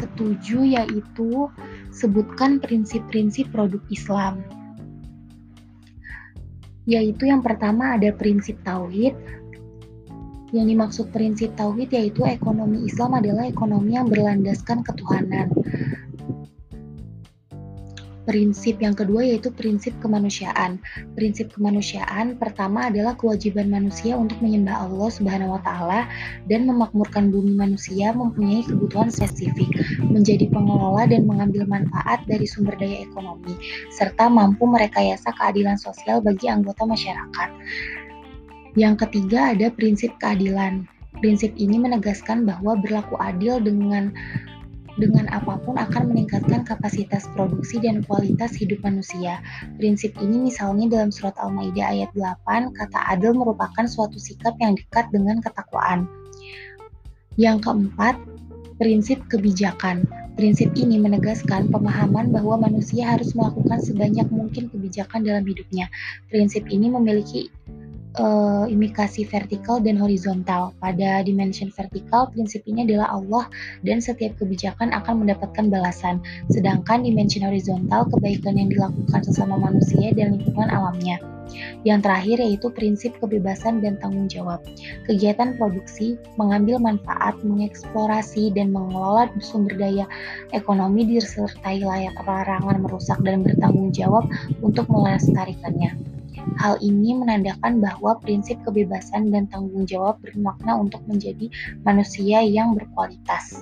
ketujuh yaitu sebutkan prinsip-prinsip produk Islam. Yaitu yang pertama ada prinsip tauhid. Yang dimaksud prinsip tauhid yaitu ekonomi Islam adalah ekonomi yang berlandaskan ketuhanan. Prinsip yang kedua yaitu prinsip kemanusiaan. Prinsip kemanusiaan pertama adalah kewajiban manusia untuk menyembah Allah Subhanahu wa taala dan memakmurkan bumi manusia mempunyai kebutuhan spesifik, menjadi pengelola dan mengambil manfaat dari sumber daya ekonomi serta mampu merekayasa keadilan sosial bagi anggota masyarakat. Yang ketiga ada prinsip keadilan. Prinsip ini menegaskan bahwa berlaku adil dengan dengan apa pun akan meningkatkan kapasitas produksi dan kualitas hidup manusia. Prinsip ini misalnya dalam surat Al-Maidah ayat 8, kata adil merupakan suatu sikap yang dekat dengan ketakwaan. Yang keempat, prinsip kebijakan. Prinsip ini menegaskan pemahaman bahwa manusia harus melakukan sebanyak mungkin kebijakan dalam hidupnya. Prinsip ini memiliki uh, indikasi vertikal dan horizontal. Pada dimension vertikal, prinsip ini adalah Allah dan setiap kebijakan akan mendapatkan balasan. Sedangkan dimension horizontal, kebaikan yang dilakukan sesama manusia dan lingkungan alamnya. Yang terakhir yaitu prinsip kebebasan dan tanggung jawab. Kegiatan produksi, mengambil manfaat, mengeksplorasi, dan mengelola sumber daya ekonomi disertai larangan merusak dan bertanggung jawab untuk melestarikannya. Hal ini menandakan bahwa prinsip kebebasan dan tanggung jawab bermakna untuk menjadi manusia yang berkualitas.